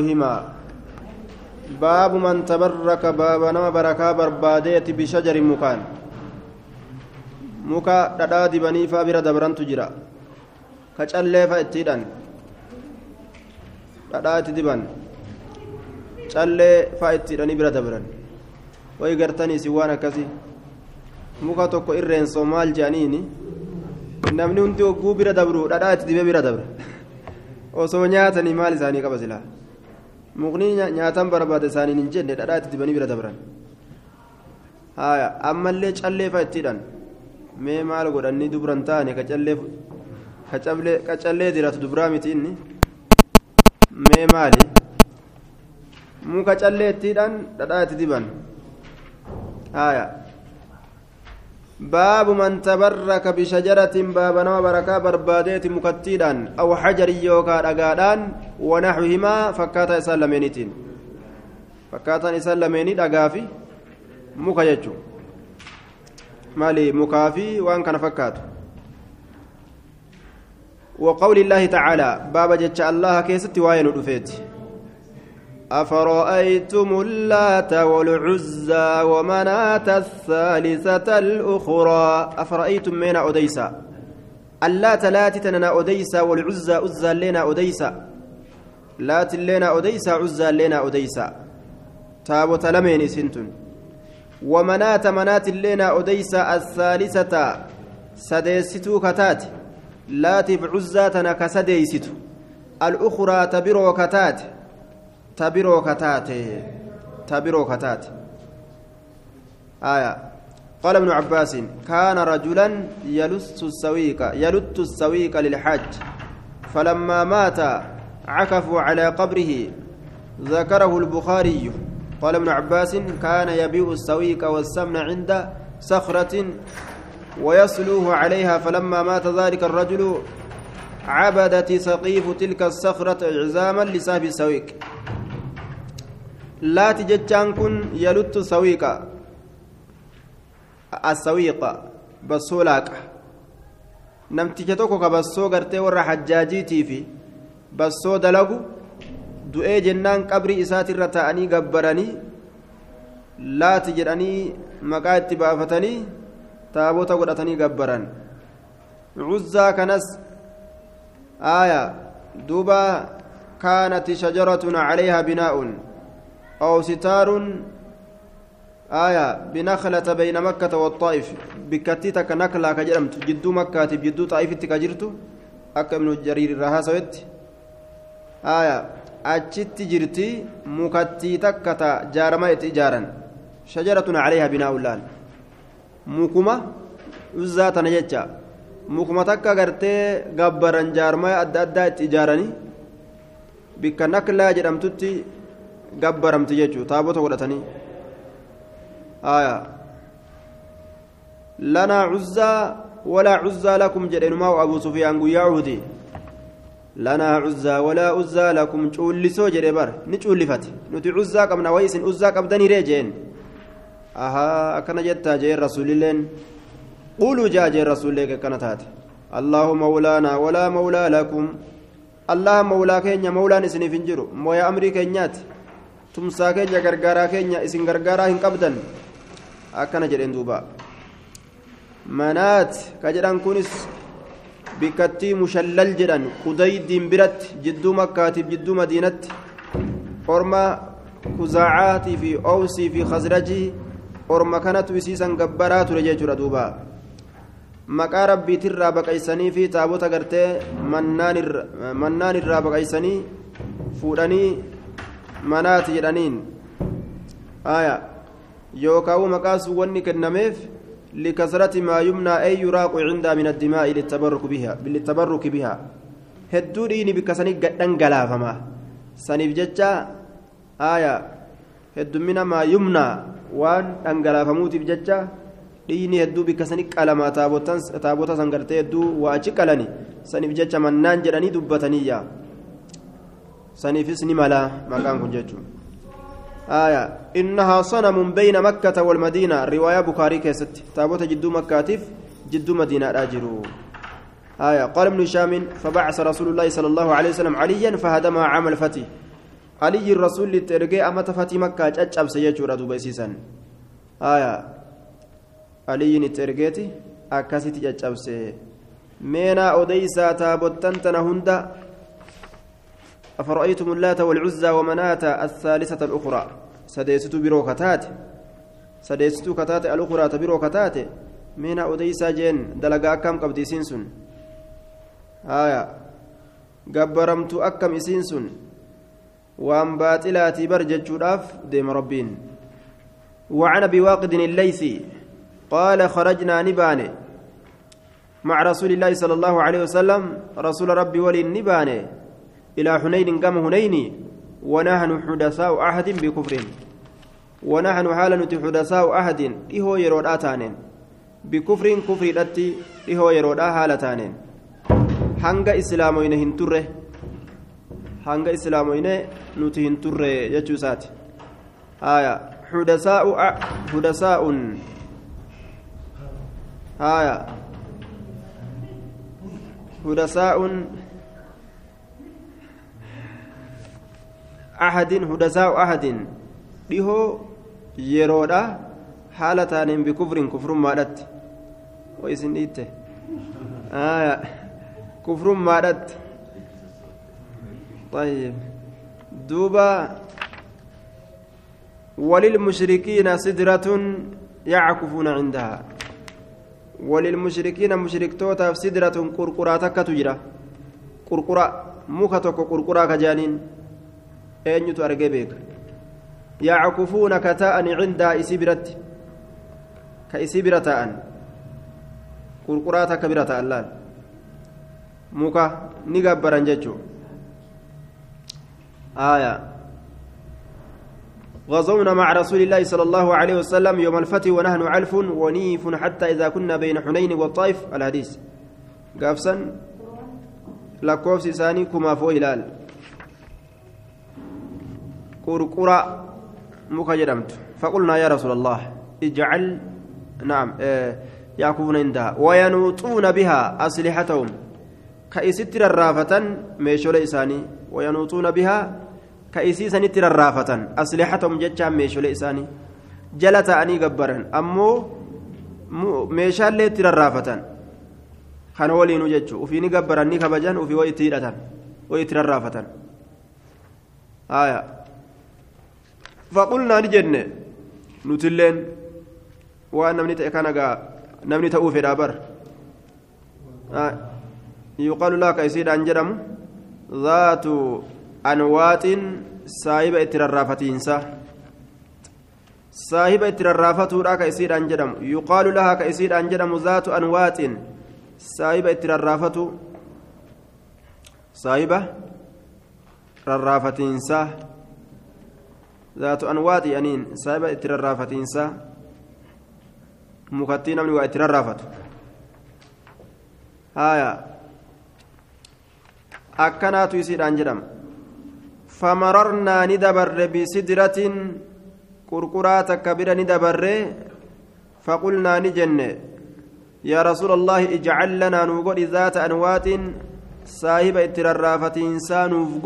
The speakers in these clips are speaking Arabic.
هما باب من تبرك باب نما بركا برباديت بشجر مكان muka dhadhaa dibanii faa bira dabrantu jira ka callee fa ittiidhan dhadhaa itti diban callee fa ittiidhanii bira dabran way gartanii si waan akkasi muka tokko irreensoo maal je'aniini namni hundi hogguu bira dabru dhadhaa itti dibee bira dabra osoo nyaatanii maal isaanii qaba silaa nyaatan barbaade isaaniin hin jenne dhadhaa itti dibanii bira dabran haya ammallee callee fa ittiidhan mee maal godhanii dubran taane ka callee diratu dubraa miti inni mee maali muka callee ittiidhaan dhadhaa itti diban haya tabarraka bishajaratin baaba nama barakaa barbaadeeti mukattiidhaan aw xajarin yookaa dhagaadhaan wanaxwihimaa fakkaataa isaan lameenitiin fakkaataan isaan lameenii dhagaafi muka jechuu مالي مكافي وان كان فكات وقول الله تعالى بابا جتش الله كيست وين رفيت أفرأيتم اللات والعزى ومناة الثالثة الأخرى؟ أفرأيتم من أديسا اللات لات تننا أديسا والعزى عزى لنا أديسا لات لنا أديسا عزى لنا أديسا تابوت لمين سنتن ومناة منات اللينا أديسا الثالثة سديستو كتات. لا تبعزاتنا كسديستو الأخرى تبرو كتات. تبرو كتات تبرو كتات آية قال ابن عباس كان رجلا يلت السويق يلت السويق للحج فلما مات عكفوا على قبره ذكره البخاري قال ابن عباس كان يبيع السويق والسمن عند صخرة ويصلوه عليها فلما مات ذلك الرجل عبدت سقيف تلك الصخرة عزاما لساب السويق لا تجتان كن يلت السويق السويق بسولاك namticha tokko ka bassoo gartee warra hajjaajiitii bassoo dalagu du'ee jennaan qabrii isaatirra ta'anii gabbaranii laati jedhanii maqaa itti baafatanii taabota godhatanii gabbaran cuzzaa kanas aaya duuba kaanat shajaratun calayhaa binaa'un aw sitaarun آية بنخلة بين مكة والطائف بكتي تك نكلا كجرمت جدو مكة جدو طائف تكجرت أكا من جرير آية achitti jirti mukattii takka ta jaarama itti ijaaran shajaratun caleeyha binaa'u laal mukuma uzzaa tana jecha mukuma takka gartee gabbaran jaarmaya adda addaa itti ijaaranii bikka naklaa gabbaramti jechuu taabota godhatanii lanaa cuzzaa walaa cuzzaa lakum jedhenumaa abuu sufiyaan guyyaa uhudii lanaa cuzzaa walaa uzzaa lakum cuullisoo jedhe bar ni cuullifate nuti cuzzaa qabna way isin uzzaa qabdaniree jeen ahaa akkana jettaa jeen rasuulilleen quluu jaa jeen rasuullee akkana taate allaahu mawlaanaa walaa mawlaa lakum allah mawlaa keenya mawlaan isiniif hin jiru mooya amrii keenyaati tumsaa keenya gargaaraa keenya isin gargaaraa hin qabdan akkana jedheen duuba. Manaat ka jedhan kunis bikkattii mushallal jedhan qudaydiin biratti jidduu makkaatiif jidduu madiinatti orma kuzaacaatii fi oowsii fi khasrajii orma kanatu isiisan gabbaraa ture jechuudha duuba. Maqaa rabbiitirraa baqaysanii fi taabota gartee mannaan irraa baqaysanii fuudhanii manaati jedhaniin aya yookaan maqaa sun wanni kennameef يراق عندها من الدماء للتبرك بها للتبرك بها هدو ديني بكسني دنجلا فما سنيف جتا آية هدو من ما يمنى وان دنجلا فموت بجتا dhiini hedduu bikka sani qalamaa taabota san gartee hedduu waa achi qalani saniif jecha mannaan jedhanii dubbataniyya ni mala maqaan kun jechuun آية إنها صنم بين مكة والمدينة. رواية بخاري كيست. تابوت جدو مكاتف جدو مدينة راجرو. آية قال ابن هشام فبعث رسول الله صلى الله عليه وسلم عليا فهدمها عام الفتح علي الرسول ترجع أما تفتي مكة أجاب سيجور أدو بيسيسا آية علي ترجعتي أكاسيتي أجاب سي. مينا أوديسا تابوتنتنا هندا أفرأيتم اللات والعزى ومناة الثالثة الأخرى؟ سديست برو كتات. سديست كتات الأخرى تبرو كتات. مينا أوديسا جين. دلقا كم قبدي سنسن آية. قبرمت أكم إسنسن وأن باطلاتي برجت ديم ربين. وعن أبي واقد الليثي. قال خرجنا نباني مع رسول الله صلى الله عليه وسلم. رسول ربي ولي نباني إلى حنين قام هنين ونحن حدثاء أحد بكفر ونحن حالة حدثاء أحد إهو يرود آتانين بكفر كفر التي إهو يرود آهالتانين hanga islaamoyne hin turre hanga islaamoyne nuti hin turre jechuu isaati haya xudasaa'u xudasaa'un haya xudasaa'un ahadin hudasaa'u ahadin dhihoo yeroodha haala taaniin bikufrin kufrummaadhatti wa isin dhiitte kufrummaadhatti طيب دوبا وللمشركين سدرة يعكفون عندها وللمشركين مشركتوتا سدرة قرقرة تكتجرة قرقرة مكتك قرقرة كجانين eenyutu argee beeka yackufuuna ka ta'ani cindaa isii biratti ka isii bira ta'an qurquraa takka bira ta'an laal muka ni gabbaran jechuu آية غزونا مع رسول الله صلى الله عليه وسلم يوم الفتح ونحن علف ونيف حتى إذا كنا بين حنين والطائف الحديث قافسا لكوفس ثاني كما فوق هلال قرقرة مكجرمت فقلنا يا رسول الله اجعل نعم يعكفون عندها وينوطون بها أسلحتهم كأيستر الرافة ميشول إساني وينوطون بها كأيسي سنتر الرافة أسلحتهم جتشا ميشول إساني جلت أني قبرا أمو meeshaan illee itti rarraafatan. Kan waliinu jechuun ofii ni gabbaran ni kabajan ofii rarraafatan. فقلنا نجن نتلين وأن نمني كان نمني تأوف الأبر آه. يقال لك يسير أنجرم ذات أنوات سايبة اتررافتينسا سايبة اتررافته لك يسير أنجرم يقال لها كيسير أنجرم ذات أنوات سايبة اتررافته سايبة ررافتينسا ذات أنواط أنين سايبة اتررافتينسا مكتين من واتررافت هايا. أكنات يسير أنجرم. فمررنا ندبر بسدرة قرقرات كبيرة ندبر. فقلنا نجن. يا رسول الله اجعل لنا نوغد ذات أنوات. saahiba itti rarraafatiinsaa nuuf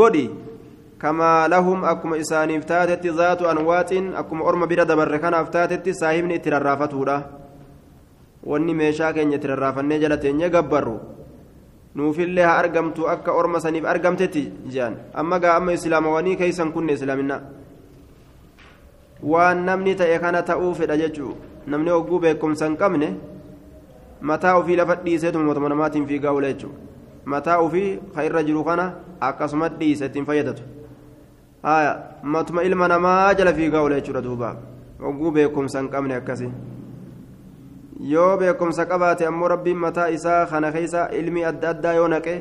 zaatu anwaaxiin akkuma orma bira dabarre kanaaf taatetti saahibni itti rarraafatuudha wanni meeshaa keenya itti rarraafannee jala teenye gabbarru nuufillee haa argamtu akka orma saniif argamtetti jedhan amma gaa amma islaamawanii keeysan kunne islaaminaa waan namni ta'e kana ta'uu fedha jechuu namni hogguu beekumsa hin qabne mataa ofii lafa dhiiseetuma mootummaa namaatiin fiigaa oole jechuudha mataa ofii ka irra jiru kana akkasuma dhiise ittiin fayyadatu haya matuma ilma namaa jala fiigaa oole jechuudha duuba hogguu beekumsa hin qabne akkasii yoo beekumsa qabaate ammoo rabbiin mataa isaa kana keessa ilmi adda addaa yoo naqe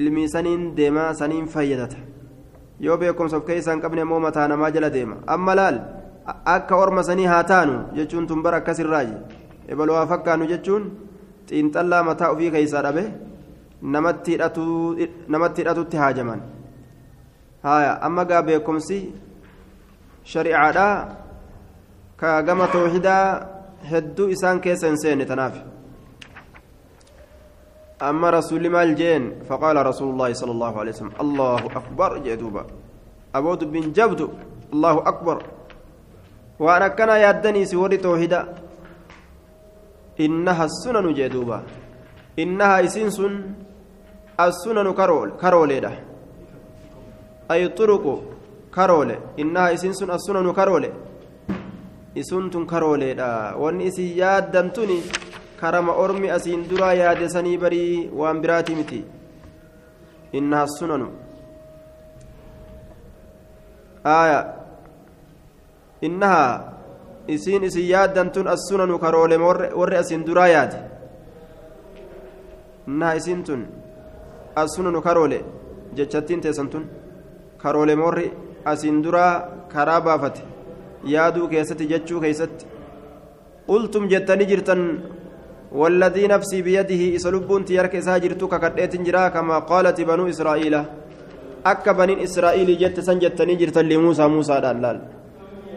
ilmi saniin deemaa saniin fayyadata yoo beekumsa of keessa hin qabne ammoo mataa namaa jala deema amma laal akka orma sanii haa taanu jechuun tun bara akkasirraayi ebaloo haa fakkaannu jechuun xiinxallaa mataa ofii keessaa dhabe namatti hidhatutti haajaman haya amma gaa beekumsi shari'aadhaa ka gama toohidaa hedduu isaan keessa hin seenne tanaaf أما رسول مال جين فقال رسول الله صلى الله عليه وسلم الله أكبر جدوبا aboo dubbiin jabdu allahu akbar waan akkana yaaddanii si warri toohida innaha sunanu jee duuba innaha isiin sun assunanu karooleedha ay xuruqu karoole innaha isiin sun assunanu karoole isuntun karooleedha wanni isin yaaddantuni karama ormi asiin duraa yaadesanii barii waan biraati miti innaha sunanu aya innaha isiin isin yaaddantun assunanu karoole warri asiin duraa yaade innaha isiin tun assunanu karoole jechattiin teessan tun karoole warri asiin duraa karaa baafate. Yaaduu keessatti jechuu keessatti. Qultum jettanii jirtan والذي نفسي بيده إسلبون تيارك إسها جرتو ككديت جرا كما قالت بنو إسرائيل أكا بنين إسرائيل جت سنجتني جرت لموسى موسى دلال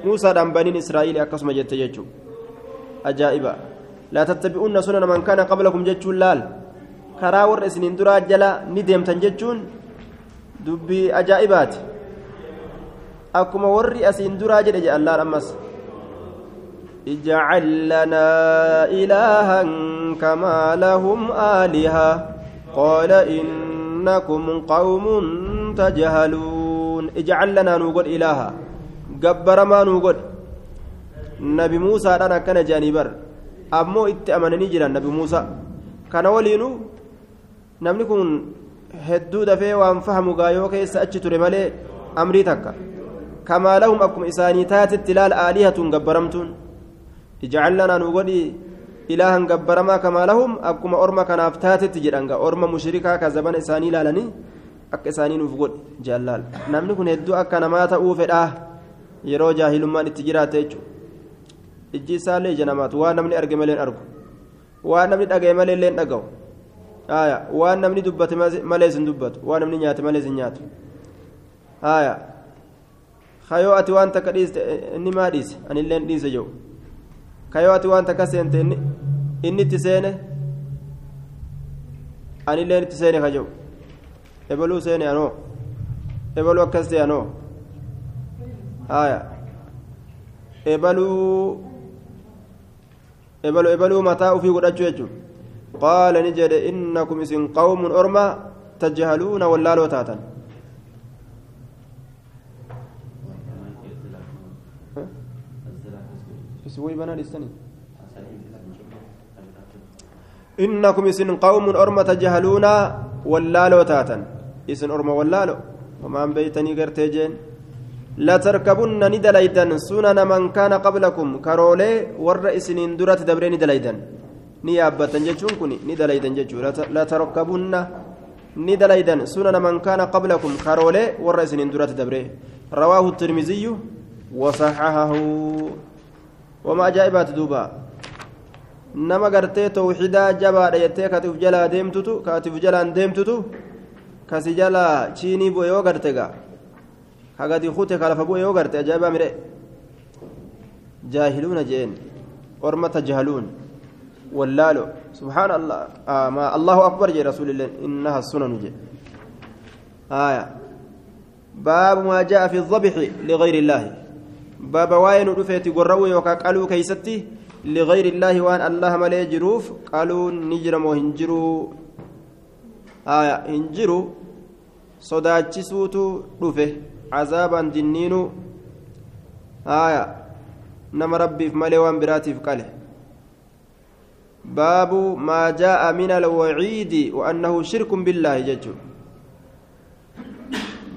موسى دم بنين إسرائيل أكسم جت جتشو أجائبا لا تتبعون سنن من كان قبلكم جتشو لال isiniin duraa jala ni deemtan jechuun dubbii ajaa'ibaati. Akkuma warri asiin duraa jedhe jedhe allaan ammas اجعل لنا إلها كما لهم آلهة قال إنكم قوم تجهلون اجعل لنا نوغد إلها جبر ما نوغد نبي موسى أنا كان جانبر أمو اتأمنني جرا نبي موسى كان ولينو kun hedduu dafee waan fahamu gaayoo keessa achi ture malee amrii takka. Kamaa lahum akkuma isaanii taatetti ilaal aalihatun gabbaramtuun. Ijcal lanaa nu godhi ilaahan gabbaramaa kamaa akkuma orma kanaaf taatetti jedhanga orma mushrikaa ka zabana isaanii ilaalanii akka isaanii nuuf godhi jallaal. Namni kun hedduu akka namaa ta'uu fedhaa yeroo jaahilummaan itti jiraate jechuudha. Ijji isaallee ija namaatu waan namni arge malee argu. Waan namni dhagaye malee illee dhaga'u haya waan namni dubbate malee sin dubbatu waan namni nyaate malee sin nyaatu haya kayoo ati waan takka dhiiste inni maa dhiise anilleen dhiise jedhu kayoo ati waan takka seente inni itti seene anilleen itti seene ka ebaluu seene anoo ebaluu akkas anoo haya ebaluu ebaluu mataa ufii godhachuu jechuudha قال نجد إنكم إسن قوم أرمى تجهلون ولا لو تاتا إنكم إسن قوم أرمى تجهلون ولا لو تاتا. إسن أرمى ولا لو وما بيتني قرتيجين لا تركبن ندليدا سنن من كان قبلكم. كرولي ور إسنين درات دبرين دليدا ni yaabbatan jechuun kun ni dalaydan jechuudha latarokkabunna ni dalaydan sunana man kaana qablakum karoolee warra isiniin duratti dabre rawaahu tirmiziyyu wasaxahahu wama ajaa'ibaati duuba nama gartee tawxidaa jabaadha jettee katiif jalaa deemtutu katiif jalaan deemtutu kasi jalaa chiinii bu'e yoo garte gaa hagadi kute kalafa bu'e yoo garte ajaa'ibaa midhe jaahiluuna jeen orma واللالو. سبحان الله آه ما الله أكبر جي رسول الله. إنها السنن آية. باب ما جاء في الذبح لغير الله. باب واين رفيت قروا يوكا قالوا كيستي لغير الله وأن الله ملي جروف. قالوا نجرم وهنجروا آية. هنجروا sodaachisuutu dhufe cazaabaan jinniinu haaya nama rabbiif malee waan biraatiif qale باب ما جاء من الوعيد وأنه شرك بالله جج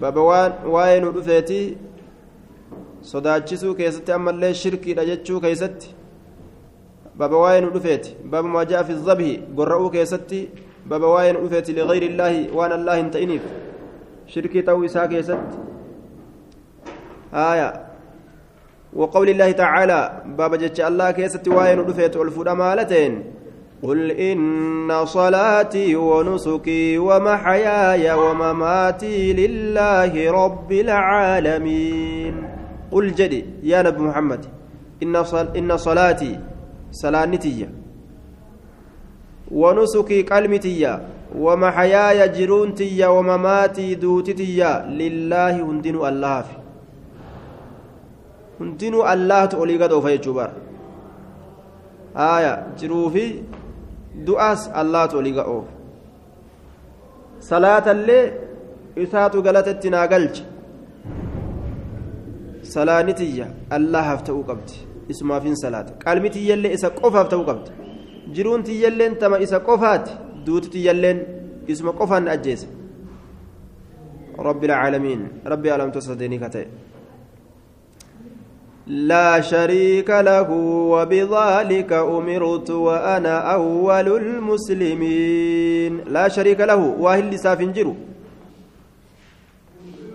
باب وين ammallee shirkiidha jechuu keessatti baba waa'ee nu dhufeeti baba maa ja'a fi zabhi gorra'uu keessatti baba waa'ee nu dhufeeti ligayri illaahi waan allah hin ta'iniif shirkii ta'uu isaa keessatti haaya وقول الله تعالى بابا جتش الله كيست واين دفيت الفود مالتين قل إن صلاتي ونسكي ومحياي ومماتي لله رب العالمين قل جدي يا نبي محمد إن صل إن صلاتي صلانتي ونسكي قلمتي ومحياي جرونتي ومماتي دوتتي لله هندن الله في. gad oofa jechuu bara haaya jiruu fi du'aas allahtu olii gad oofa salaatallee isaatu galatatti naa galche salaanitiyya allahaaf ta'uu qabdi isumaafin salaata qalmitiyyallee isa qofaaf ta'uu qabdi jiruun tama isa qofaati duuti isuma qofaan ajjeese rabbi العالمين ربي ألم تصدني كتئ لا شريك له وبذلك أمرت وأنا أول المسلمين. لا شريك له واهل سافنجر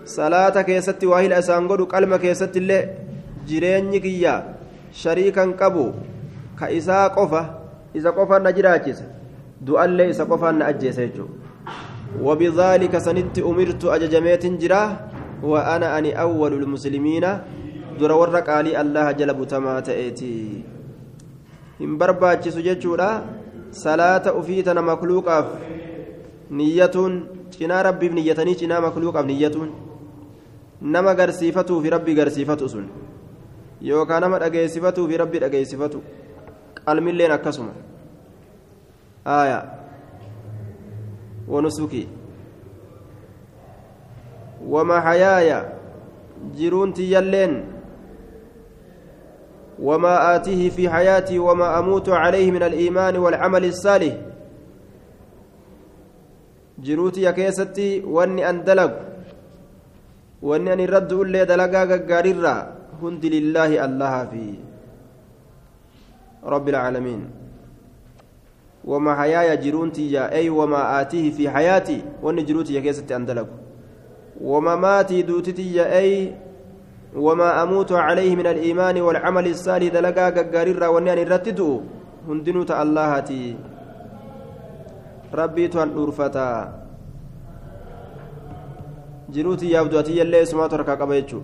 صلاة كيست واهل أسانقر قلم كيست الله جرين كيا. شريكا قبو كإساء قفة إذا قفة نجراجس دعا الله إذا قفة نأجيس وبذلك سنت أمرت أججميت جراه وأنا أني أول المسلمين. Dura warra qaalii allaha jala butamaa ta'eeti. Hin barbaachisu jechuudha. Salaata ufii tana makluuqaaf niyyatuun cinaa rabbiif niyyatanii cinaa makluuqaaf niyyatuun nama garsiifatuu fi rabbi garsiifatu sun yookaan nama dhageessifatuu fi rabbi dhageessifatu qalmilleen akkasuma. Aaya. Wanusuki wama hayaaya. Jiruun tiyyalleen وما آتيه في حياتي وما أموت عليه من الإيمان والعمل الصالح. جروتي يا كيستي واني دلق واني أن الرد اللي دلقا قاررا هند لله الله في. رب العالمين. وما حيايا جرونتي يا أي وما آتيه في حياتي. واني جروتي يا كيستي أن دلق وما ماتي دوتتي يا أي وما أموت عليه من الإيمان والعمل الصالح دلقا قاررا ونيان الرتدو هندنو تألهتي ربي توان أرفتا جنوتي يابدوتي يلي اسمها تركا قبيتشو.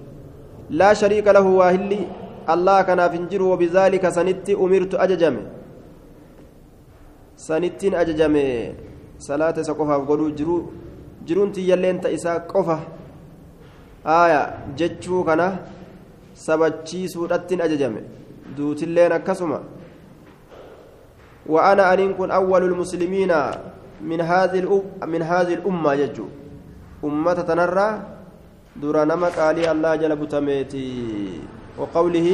لا شريك له واهلي. الله كان فنجر وبذلك سنتي أمرت أججم سنتين أججم صلاة سقفها قولوا جرو جرونتي يلي انت إسا قفة. Aya jechuu kana sabachiisuudhattin ajajame. Duutilleen akkasuma. وأنا أن كن أول المسلمين من هذه من هذه الأمة يجو أمة تنرى دور نمك علي الله جل بتميتي وقوله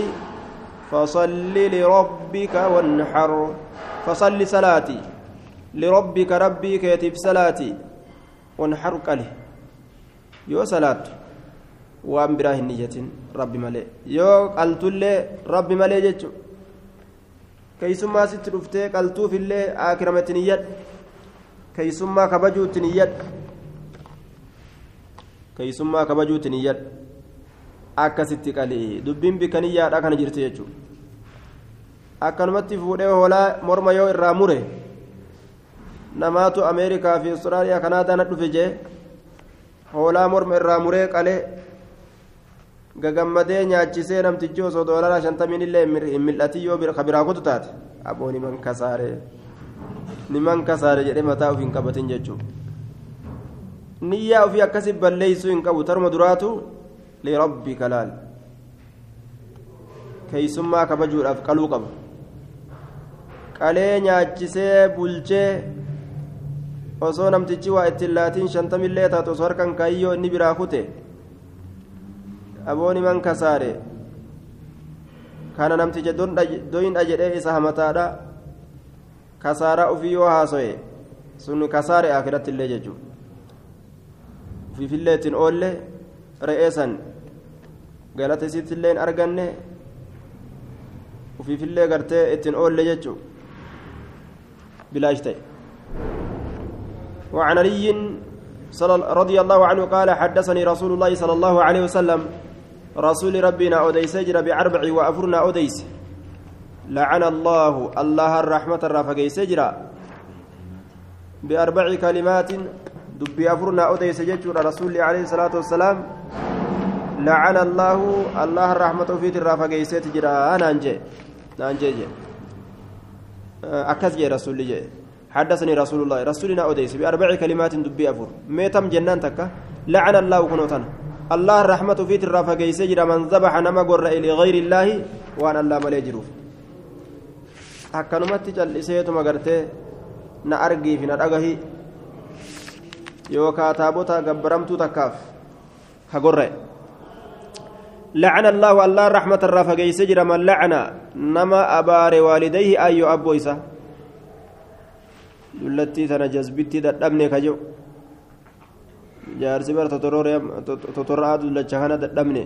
فصل لربك وانحر فصل صلاتي لربك ربي كيتف صلاتي وانحر قاله يو صلاته waan biraa hin niyyatin rabbi malee yoo qaltullee rabbi malee jechuudha keeysummaa sitti dhuftee qaltuufillee akirametti niyyadhu keeysummaa kabajuutti niyyadhu keeysummaa kabajuutti niyyadhu akkasitti qalii dubbiin bikka niyyaadha kana jirti jechuudha akkanumatti fuudhee hoolaa morma yoo irraa mure namaatu ameerikaa fi austraaliyaa kanaadaa dhufe jee hoolaa morma irraa muree qalee. Gagammadee nyaachisee namtichi osoo doolaraa shantamiin illee hin mil'atin yoo biraa kutu taate aboo niman kasaare niman kasaare jedhee mataa ofii hin qabatin jechuudha niyyaa ofii akkasi balleeysuu hin qabu tarma duraatu lirabbi kalaal keeysummaa kabajuudhaaf qaluu qaba. Qalee nyaachisee bulchee osoo namtichi waa ittiin laatiin shantamillee taatu osoo harkan kaayyoo inni biraa kute abooni man kasaare kana namticha doyindha jedhee isa hamataadha kasaaraa ufii yoo haasoye sun kasaare akiratti illee jechuu ufiifillee ittiin oolle re'ee san galata isiittillee hin arganne ufiifillee gartee ittiin oolle jechuu bilaash ta'e وعن علي رضي الله عنه قال حدثني رسول الله صلى الله عليه وسلم رسول ربنا أوديس جرى بأربع وأفرنا أوديس لعن الله الله الرحمة الرافقيس جرى بأربع كلمات دبي أفرنا أوديس جرى رسول عليه الصلاة والسلام. لعن الله الله الرحمة في الرافقيس جرى أنا أنجي. أنجي أكس جي رسول جي. حدثني رسول الله. رسولنا أوديس بأربع كلمات دبي أفور ميتم جنان تكا. لعن الله كنوتنا الله الرحمة في ترافا جيسجر من ذبح نما قر إلى غير الله وأن الله ملي جروف. akkanumatti cal'iseetuma gartee na argii fi na dhagahi yookaa taabota gabbaramtuu takkaaf ka gorra'e لعن الله الله رحمة الرافع جيسجر من لعن نما أبار والديه أيو أبو إسا. دلتي تنا جذبتي ددمني كجو. Jaarsi bara totorraa dullacha kana dadhabne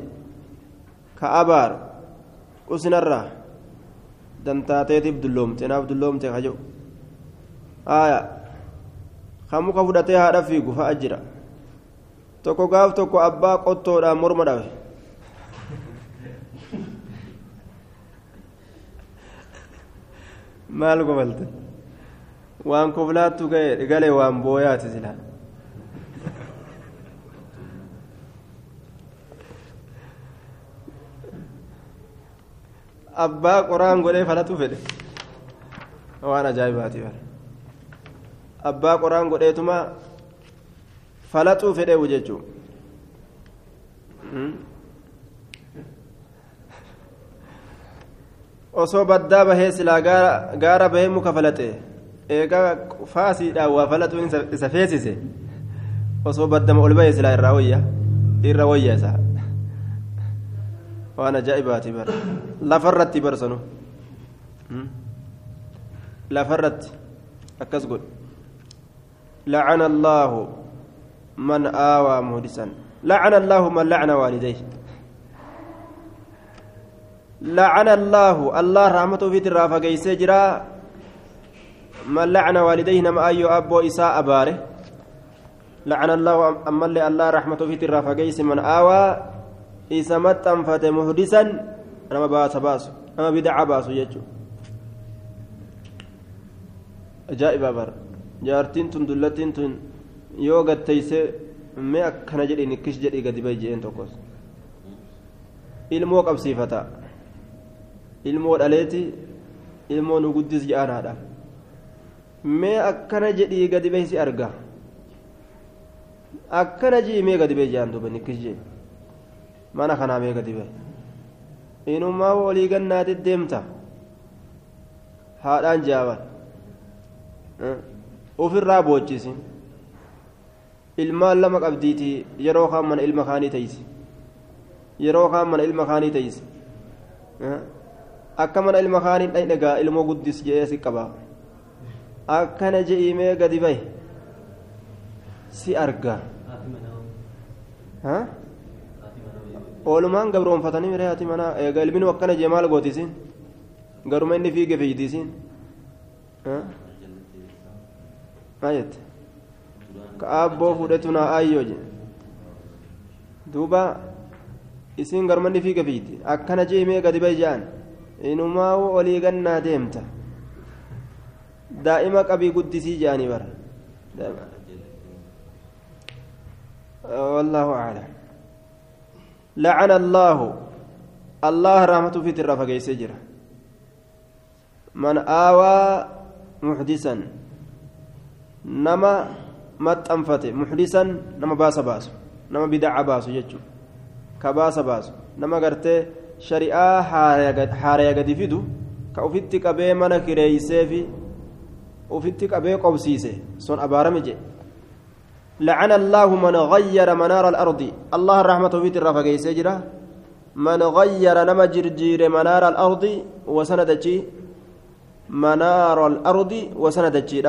ka abaar usinarraa dantaateetiif dulloomte naaf dulloomte kajo aya kan muka fudhatee haadha fiigu fa'a jira tokko gaaf tokko abbaa qottoodhaan morma dhabe maal gobalte waan koflaattu gale waan booyaati silaa abbaa qoraan godhee falatu fedhe. Waan ajaa'ibaati abbaa qoraan godheetuma falaxuu fedheewu jechuun. Osoo baddaa bahee silaa gaara bahee muka falaxe eegaa faasiidhaan waa falaxuun isa feesise. Osoo baddama ol bahee silaa irraa wayya irra wayya isaa waan ajaa'ibaati bara lafarratti barsanu lafarratti akkas godhe لعن الله من آوى مهدسا لعن الله من لعن والديه. لعن الله. الله رحمته في ترافا قيسي جرا. من لعن والديه نما أيو أبو إساء أباره. لعن الله أما الله رحمته في ترافا قيسي من آوى isa maxxanfate muhdisan nama baasa baasu nama bidaca baasu jechuu ajaa'iba bara jaartiin tun dullattiin tun yoo gatteyse mee akkana jedhi nikkis jedhii gadi bahi jedheen tokkos. Ilmoo qabsiifata. Ilmoo dhaleeti ilmoo nu guddis jedhanaadha mee akkana jedhii gadi bahi si arga. Akkana jii mee gadi bahi jedhan duba nikkis jedhe mana kanaa mee gadi bahe inummaa walii gannaati deemta haadhaan jaaban ofirraa boochisi ilmaan lama qabdiiti yeroo kaan mana ilma kaanii teeysi yeroo kaan mana ilma kaanii teeysi akka mana ilma kaanii dhayne gaa ilmoo guddis jedhee si qabaa akkana je'imee gadi bahe si argaa oolumaan gabroonfatanii miree haati manaa eega ilminu akkana jee maal gootisin garuma inni fiige fiidisiin maa jette ka aabboo fudhetu naa aayyoo je duuba isin garuma inni fiige fiidi akkana jee mee gadi bahi jedhan inumaa olii gannaa deemta daa'ima qabii guddisii jedhanii bara والله أعلم لعن الله. الله رحمته في ترى فقيس جرا من آوى محدثا نما متأنفت محدثا نما باس باس نما بدع باس يجو كباس باس نما قرتي شريعة حاريا قد فيدو. كأوفيتي قبي منا كريسي في أوفيتي قبي قبسيسي صن أبارمجي. لعن الله من غير منار الأرض. الله الرحمة في الرفا جرا. من غير نما جرجير منار الأرض وسندجي منار الأرض وسندجي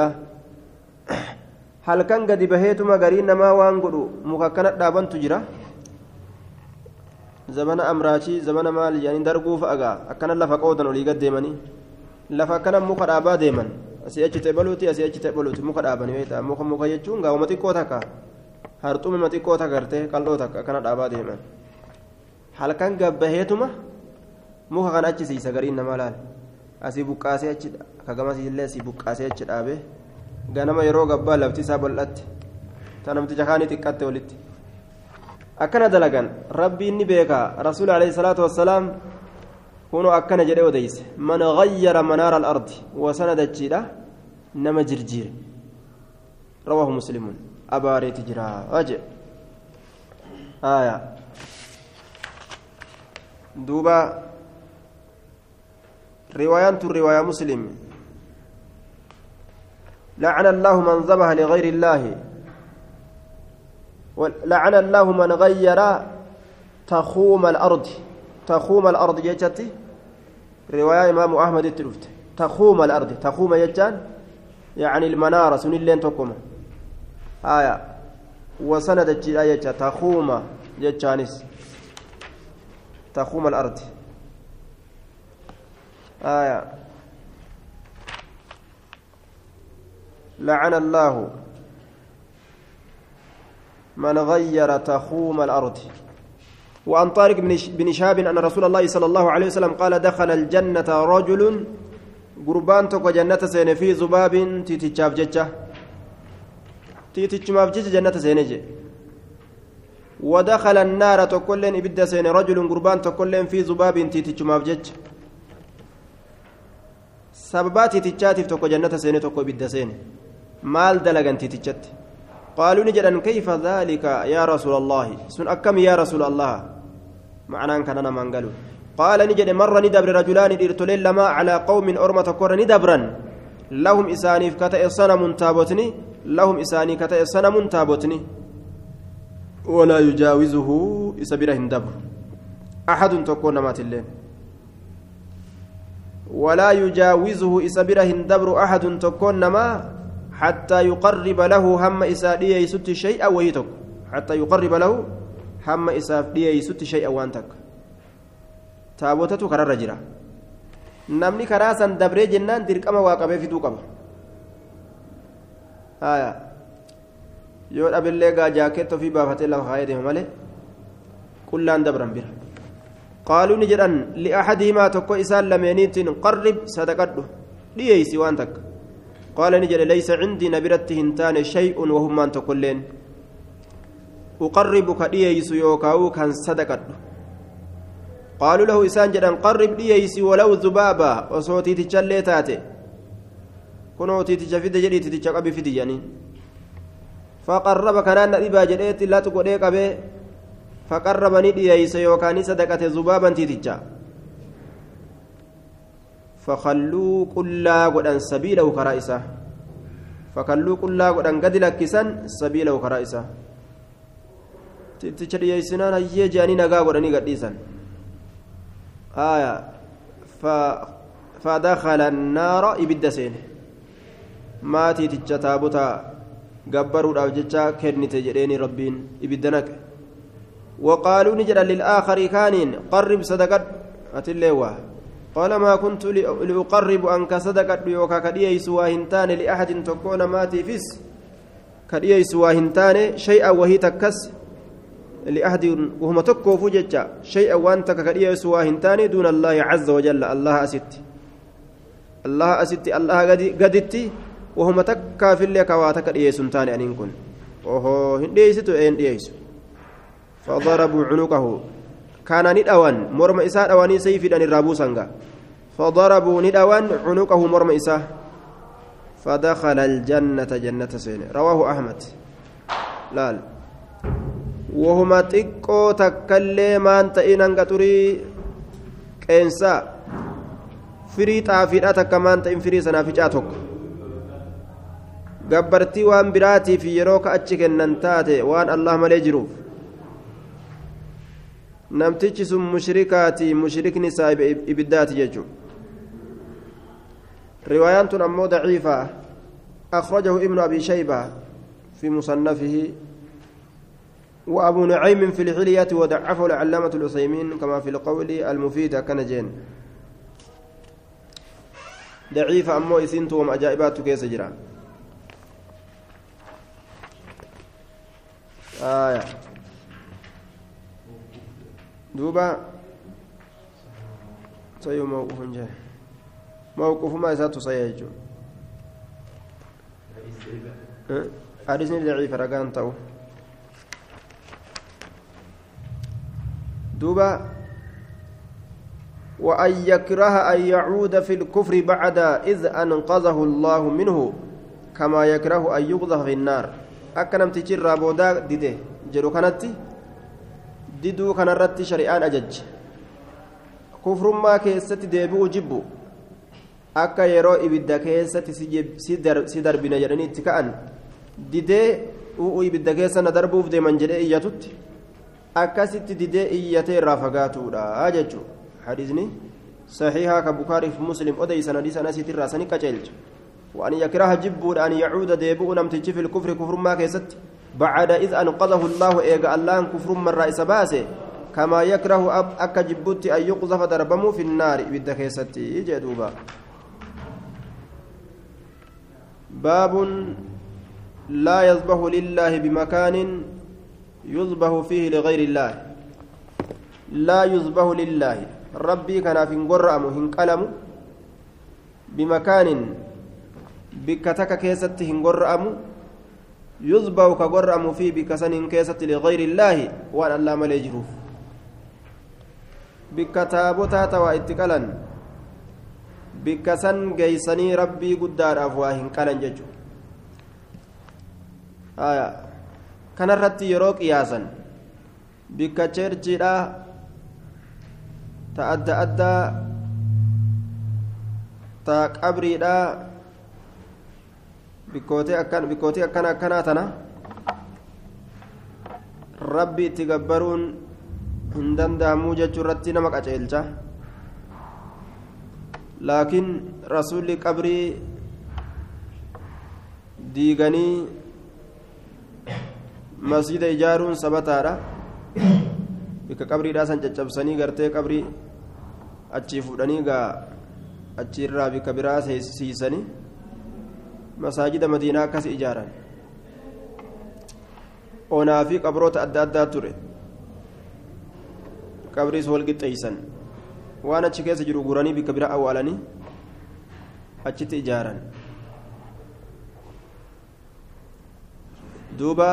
هل كان قد بهيتما قرين نما وانقلوا مككنت دابن تجرا زمن أمراتي زمن مال يعني درقوا فأقا أكنا لفا قودا ولي قد ديماني لفا كان مكرابا ديمان asii achi ta'e asii achi ta'e muka dhaabanii beektaa muka muka jechuun gaawuma xiqqoo takka harxumima xiqqoo takka gartee qal'oo takka akkana dhaabaa deeman halkan gabbaheetuma muka kana achi siisa gariin namaa laal asii buqqaasee achi kagamasii illee asii buqqaasee achi dhaabee ganama yeroo gabbaa lafti isaa bal'atte ta namticha kaanii xiqqatte walitti akkana dalagan rabbiin ni beekaa rasuul alayhi salaatu wassalaam kunoo akkana jedhee odeyse man gayyara manaara alardi wasana dachiidha نما جرجير. رواه مسلم. أباري تجرا أجل آية. دوبا. رواية رواية مسلم. لعن الله من ذبح لغير الله. لعن الله من غير تخوم الأرض. تخوم الأرض جتتي رواية إمام أحمد التلفت تخوم الأرض. تخوم يجان؟ يعني المنارة سن اللين تقوم. آية. وسند الآية تخوم يجانس تخوم الأرض. آية. لعن الله من غير تخوم الأرض. وعن طارق بن شهاب أن رسول الله صلى الله عليه وسلم قال دخل الجنة رجل قربان تقوى جنة سين في ذباب تيتشاف جتة تيتشاف جتة جنة سين ودخل النار تقولين إبدا سين رجل قربان تقولين في ذباب تيتشاف جتة sababaa tiitichaatiif tokko jannata seene tokko ibidda seene maal dalagan tiitichatti قالوا نجد كيف ذلك يا رسول الله؟ سن أكم يا رسول الله؟ معناه كان أنا من قالوا. قال نجد مرة ندبر رجلان إرتلين لما على قوم أرمة كور ندبرا لهم إساني كتئ صنم تابوتني. لهم إساني كتئ صنم تابوتني. ولا يجاوزه إسبره دبر أحد تكون مات الليل. ولا يجاوزه إسبره دبر أحد تكون ما حتى يقرب له هم إسادية يسد شيئا ويتك حتى يقرب له هم إسادية يسد شيئا وانتك تابوتة كرر جرا namni karaa san dabree jennaan dirqama waa qabee fiduu qaba haya yoo dhabillee gaa jaakeetta ofii baafatee lafa kaayee deema malee qullaan dabran bira qaaluu ni jedhan li'axadihimaa tokko isaan lameeniitiin qarrib sadaqadhu dhiyeeysi waan takka قال نجد ليس عندي نبرت هنتان شيء وهم أن تقولين أقربك دييس يوكاو كان صدقت قالوا له إسان جدا قرب دييس ولو ذبابا وصوتي تجلي تاتي. كنو تتجفد جدي تتجقب في ديانين فقرب كان نبا جديت لا تقول به فقربني دييس يوكاني صدقة ذبابا تتجا فخلوا كلا قدن سبيله كرائسة. فخلوا كلا قدن قد لكسن سبيله كرائسة. تتشري يسنان هي جاني نقا قدني قديسا آية. ف فدخل النار إبد سين. ماتي تتشتابتا gabbaruudhaaf jecha kennite jedheeni rabbiin ibidda naqe وقالوا نجرا للآخر كانين. قرب صدقت. أتلي قال ما كنت لأقرب أنك صدقت يوكا كديس واهنتان لأحد تكون ماتي فيس. كديس واهنتان شيئا وهي تكس. لأحد وهم تكو فججا شيئا وأنت كديس واهنتان دون الله عز وجل. الله أست الله أست الله قدت وهم تكا في اللي كواتك ديس تاني أن كن. وهو هنديس أين ديس فضربوا عنقه. كان ندوان مرم إساء دواني سيف أن الرابوسنغا فضربوا ندوان عنقه مرم إساء فدخل الجنة جنة سين رواه أحمد لال وهما تقو تكلي مان تئن انقطري قينسا firii xaafiidha takka maan ta'in firii sanaaficaa tokko. Gabbartii waan biraatiif yeroo ka achi kennan taate namtichi sun mushrikaati mushrikni isaa ibiddaati jechuun. Riwaayaan tun ammoo daciifa. أخرجه ابن أبي شيبة في مصنفه وأبو نعيم في الحلية وضعفه العلامة العثيمين كما في القول المفيد كان جين ضعيف أمو إسنت وما أجائبات كيس جرا آية دوبا سيو موقف جاي موقف ما يسات سيجو حديثني ضعيف رقان تو دوبا وأن يكره أن يعود في الكفر بعد إذ أنقذه الله منه كما يكره أن يقذف في النار أكنم تجر بودا ديده جرو كانت رت شريان أجج كفر ما كيست ديبو جبو akka yeroo ibidda keessatti si darbina jedhanii itti ka'an didee u'u ibidda keessa na darbuuf deeman jedhee iyyatutti akkasitti didee iyyatee irraa fagaatuudha jechuun hadiisni saxiihaa ka bukaariif muslim odeysan hadiisan asiitti irraa sani qaceelcha يكره jibbuudha أن يعود deebi'uu namtichi في الكفر kufrummaa keessatti بعد إذ أنقذه الله إيجا الله kufrummaa irraa isa baase كما يكره akka jibbutti أن يقذف darbamu في النار. ibidda keessatti jechuudha باب لا يذبح لله بمكان يذبح فيه لغير الله. لا يذبح لله. rabbii kaaniif hin gorra'amu hin qalamu بمكان bakka takka keessatti hin gorra'amu يذبح ka gorra'amu فيه bakka san keessatti لغير الله waan الله malee jiruuf بكتابتا توا اتقالا بكسن جيسني ربي قدار أفواه قالا ججو. آية. كان الرتي يروك إياسا بك تشيرجيرا تأدى أدى تقبريرا bikkootee akkan bikkootee akkana akkanaa tana rabbi itti gabbaruun hin danda'amuu jechuu irratti nama qaceelcha laakiin rasuulli qabrii diiganii masjida ijaaruun sabataadha bikka qabriidhaa san caccabsanii gartee qabrii achii fuudhanii gaa achiirraa bikka biraa siisanii masaajida madiinaa akkas ijaaran onaa fi qabroota adda addaa ture qabriis wal qixxeeysan waan achi keessa jiru guranii bikka bira awwaalanii achitti ijaaran duuba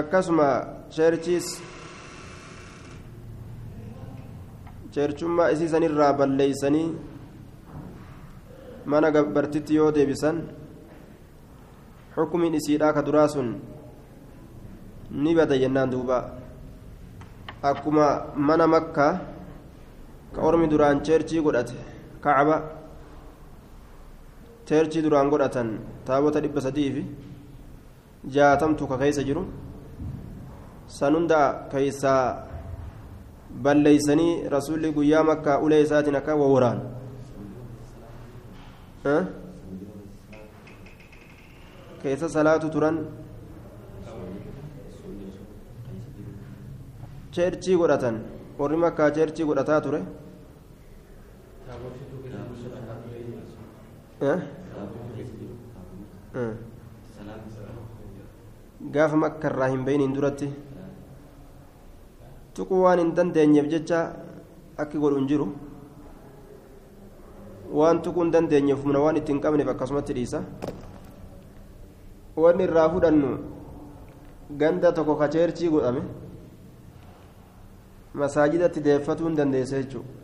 akkasuma cheerchiis cheerchummaa isii sanirraa balleeysanii mana gabbartitti yoo deebisan xukumiin isiidhaa ka duraa sun ni bada jennaan duuba. Akkuma mana makkaa ka ormi duraan cheerchii godhate kacba cheerchii duraan godhatan taabota dhibba sadii fi jaatamtu ka keeysa jiru. San hunda keeysaa balleeysanii rasuulli guyyaa makkaa ulee isaatiin akka wawwaraan keessa salaatu turan cheerchii godhatan warri makkaa cheerchii godhataa ture gaafa makkarraa hin bayniin duratti tuquu waan hin dandeenyeef jecha akki godhu hin jiru waan tuquu hin dandeenyeef humna waan ittiin qabneef akkasumatti dhiisa wanni irraa fudhannu ganda tokko ka cheerchii godhame masaajidatti deeffatuu hin dandeessa jechuudha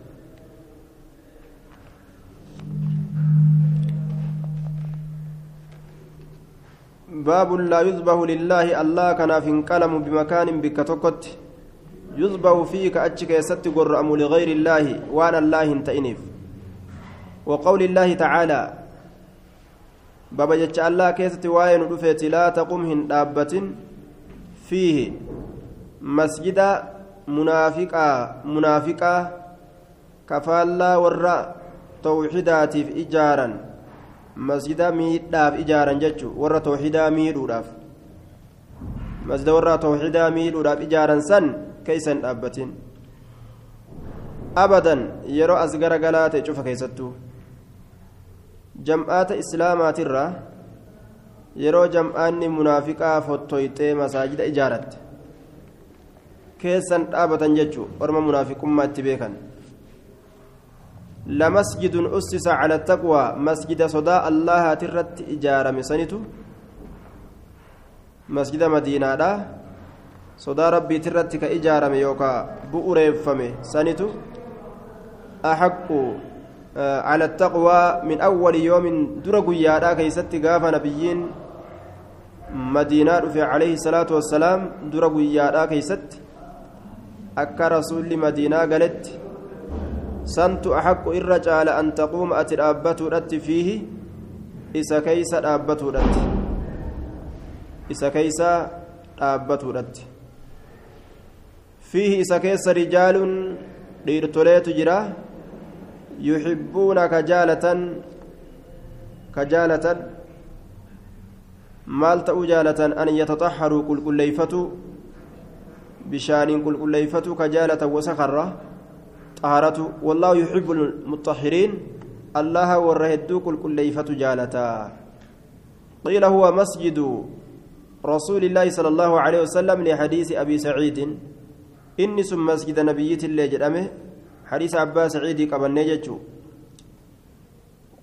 باب لا يذبح لله الله كان في قلم بمكان بك تكت يذبح فيه كأتشك يست قرأم لغير الله وأنا الله تئنف وقول الله تعالى بابا جتش الله كيست واين رفيت لا تقم هن دابة فيه مسجد منافقا منافقا كفالا ورا توحيدات في إجارا ijaaran jechu warra tawxidaa miidhuudhaaf masjida warra tawxidaa miidhuudhaaf ijaaran san keeysan dhaabbatin abadan yeroo as gara galaa ta'e cufa keessattuu jam'aata islaamaatirraa yeroo jam'aanni munaafiqaa fottoyxee masaajida ijaaratte keessan dhaabatan jechuu orma munaafiqummaa itti beekan. Lamasjidun ussisa cala taqwaa masjida sodaa allahaatirratti ijaarame sanitu masjida madiinaadha. Sodaa rabbiitirratti ka ijaarame yookaa bu'ureeffame sanitu axaqqu على التقوى من أول يوم درق يادا كيست غافا نبيين مدينة في عليه الصلاة والسلام درق يادا كيست. أكا رسول مدينة قالت سنت أحق الرجال أن تقوم أترابة رت فيه إسا كيس رابة رت. إسا كيس رابة رت. فيه إسا كيس رجال dhiirtoleetu jira yuxibbuuna kajaalatan kajaalatan maal ta'uu jaalatan an yataxaharuu qulqulleeyfatu bishaaniin qulqulleeyfatu kajaalatan wasakarra xaharatu wallaahu yuxibbu lmuxahiriin allaha warra hedduu qulqulleeyfatu jaalataa قيل هو مسجد رسول الله صلى الله عليه وسلم لحديث أبي سعيد inni sun masjida nabiyyiitillee jedhame حديث عباس سعيد نججو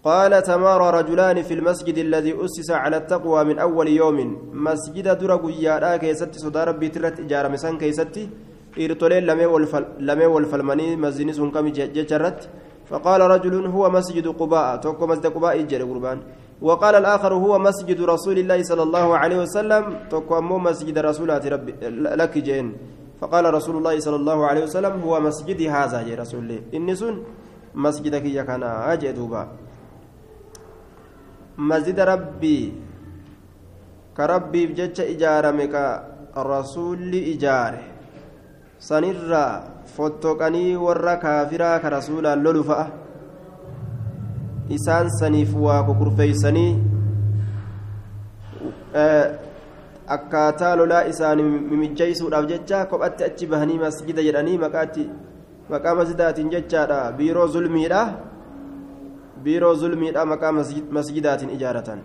قال تمارى رجلان في المسجد الذي أسس على التقوى من أول يوم. مسجد درق يارا كيست صدى ربي ترت إجارة مسان كيست إرتولين لمي والفل لمي والفلمني مزيني سنكم ججرت فقال رجل هو مسجد قباء. توكو مسجد قباء إجر قربان. وقال الآخر هو مسجد رسول الله صلى الله عليه وسلم. توكو مسجد رسولات ربي لك جين. فقال رسول الله صلى الله عليه وسلم هو مسجدي هذا. يا رسول الله. إني سن مسجدك يا كان. أجي دوبا. مسجد ربي. كربي بجج إجارمك الرسول إجارة. warra kaafiraa ka rasuulaan lolu fa'a isaan saniif waa kukurfeeysanii akkaataa lolaa isaanii mimijjeeysuudhaaf jecha kophatti achi bahanii masjida jedhanii maqaatti maqaa masjidaatiin jechaadha biiroo zulmiidha biiroo zulmiidha maqaa masjidaatiin ijaaratan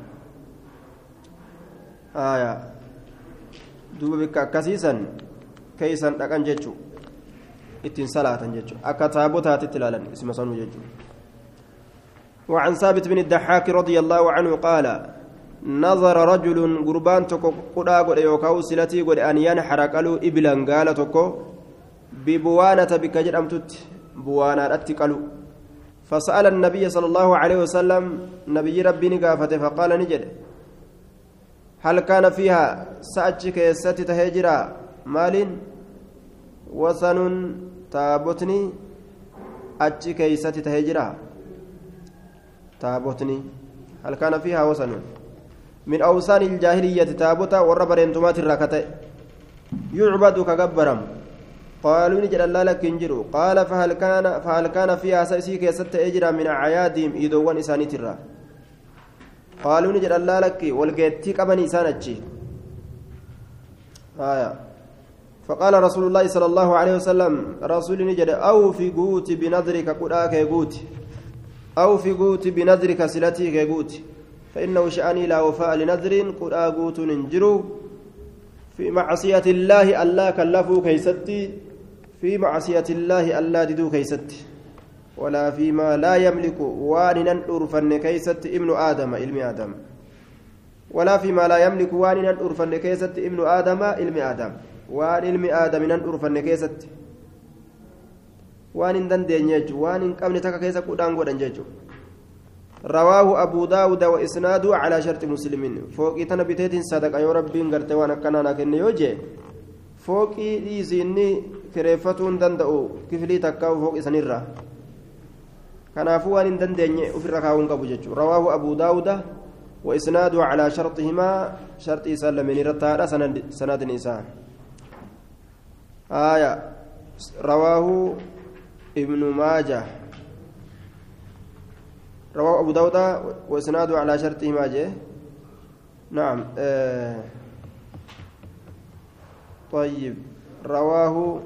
duuba bikka akkasiisan keeysan dhaqan jechuu ittiin salaatan jechuu akka taabotaatitti ilaalan isma sanuu jechuu وعن ثابت بن الدحاك رضي الله عنه قال نظر رجل قربان تكو قدا قد يوكاو سلتي قد أن ينحر قالوا إبلا قال تكو ببوانة بكجر أمتت. بوانا أتقلوا فسأل النبي صلى الله عليه وسلم نبي ربي نقافة فقال نجد هل كان فيها سأتشك يستي تهجرا؟ مال وثن تابتني أتشك يستي تهجرا؟ تابتني. هل كان فيها وثن؟ من أوسان الجاهلية تابوتا ورب رنتمات الركتة. يعبد كجبرم قالوا نجد الله لك انجروا قال فهل كان فهل كان فيها سيسيك ست إجرا من اعيادهم ايدوان إساني ترى. قالوا نجد الله لك والقيتي قبني اسانتشي آية. فقال رسول الله صلى الله عليه وسلم رسول نجد أو في قوت بنظرك قراك يقوت. أو في قوت بنظرك سلتك يقوت. فإنه شأني لا وفاء لنذر قل آقوت ننجرو في معصية الله ألا كلفوا كيستي في معصية الله ألا ددو كيستي ولا فيما لا يملك وان أرفن كيست ابن آدم علم آدم. ولا فيما لا يملك وان أرفن كيست ابن آدم علم آدم. وان علم آدم أرفن كيست. وان دندن يجو وان قبل تكا كيسا قدان قدان يجو رواه أبو داود وإسناده على شرط مسلمين فوق تنبتيت صدق. يا ربي غرت وأنا كان لكن يوجي فوق إيزيني كريفتون دندأو. كفلي تكاو فوق إسنيرا كنافو وان دندني وفي الركاون قبو رواه أبو داود وإسناده على شرطهما. شرط سلمين رتارا سند سند نساء آية. رواه ابن ماجه. رواه أبو داود وإسناده على شرطه ما جاء. نعم آه طيب رواه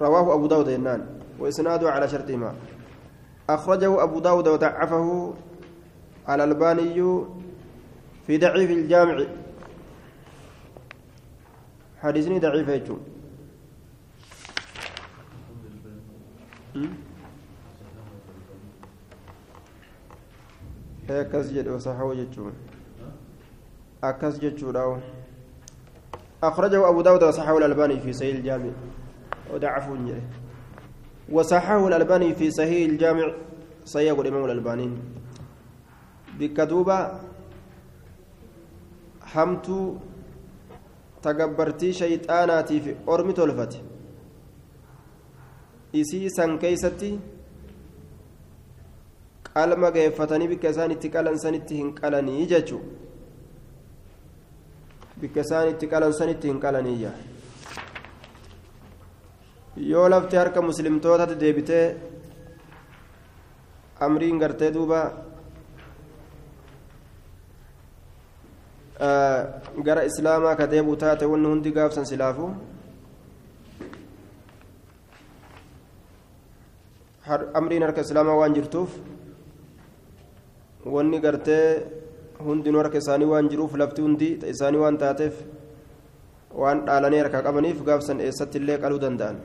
رواه أبو داود ينان وإسناده على شرطه ما. أخرجه أبو داود وضعفه على الباني في ضعيف الجامع. حديثني ضعيف يجوم akkas jedhe wasaxawo jechuun. Akkas jechuudha أخرجه أبو داود وصححه الألباني في سيل الجامع ودعفه وصححه الألباني في صحيح الجامع صحيح الإمام الألباني بكدوبة حمتو تكبرتي شيطاناتي في أرمي isii san keeysatti qalma geeffatanii bikka isaan itti qalan sanitti hin qalanii jechuu bikka isaan itti qalan sanitti hin qalanii jaa yoo lafti harka muslimtootatti deebitee amriin gartee duuba gara islaamaa ka deebu taate wanni hundi gaafsan silaafu amriin harka islaamaa waan jirtuuf wanni gartee hundinuu harka isaanii waan jiruuf lafti hundi isaanii waan taateef waan dhaalanii harkaa qabaniif gaafsan eessatti illee qaluu danda'an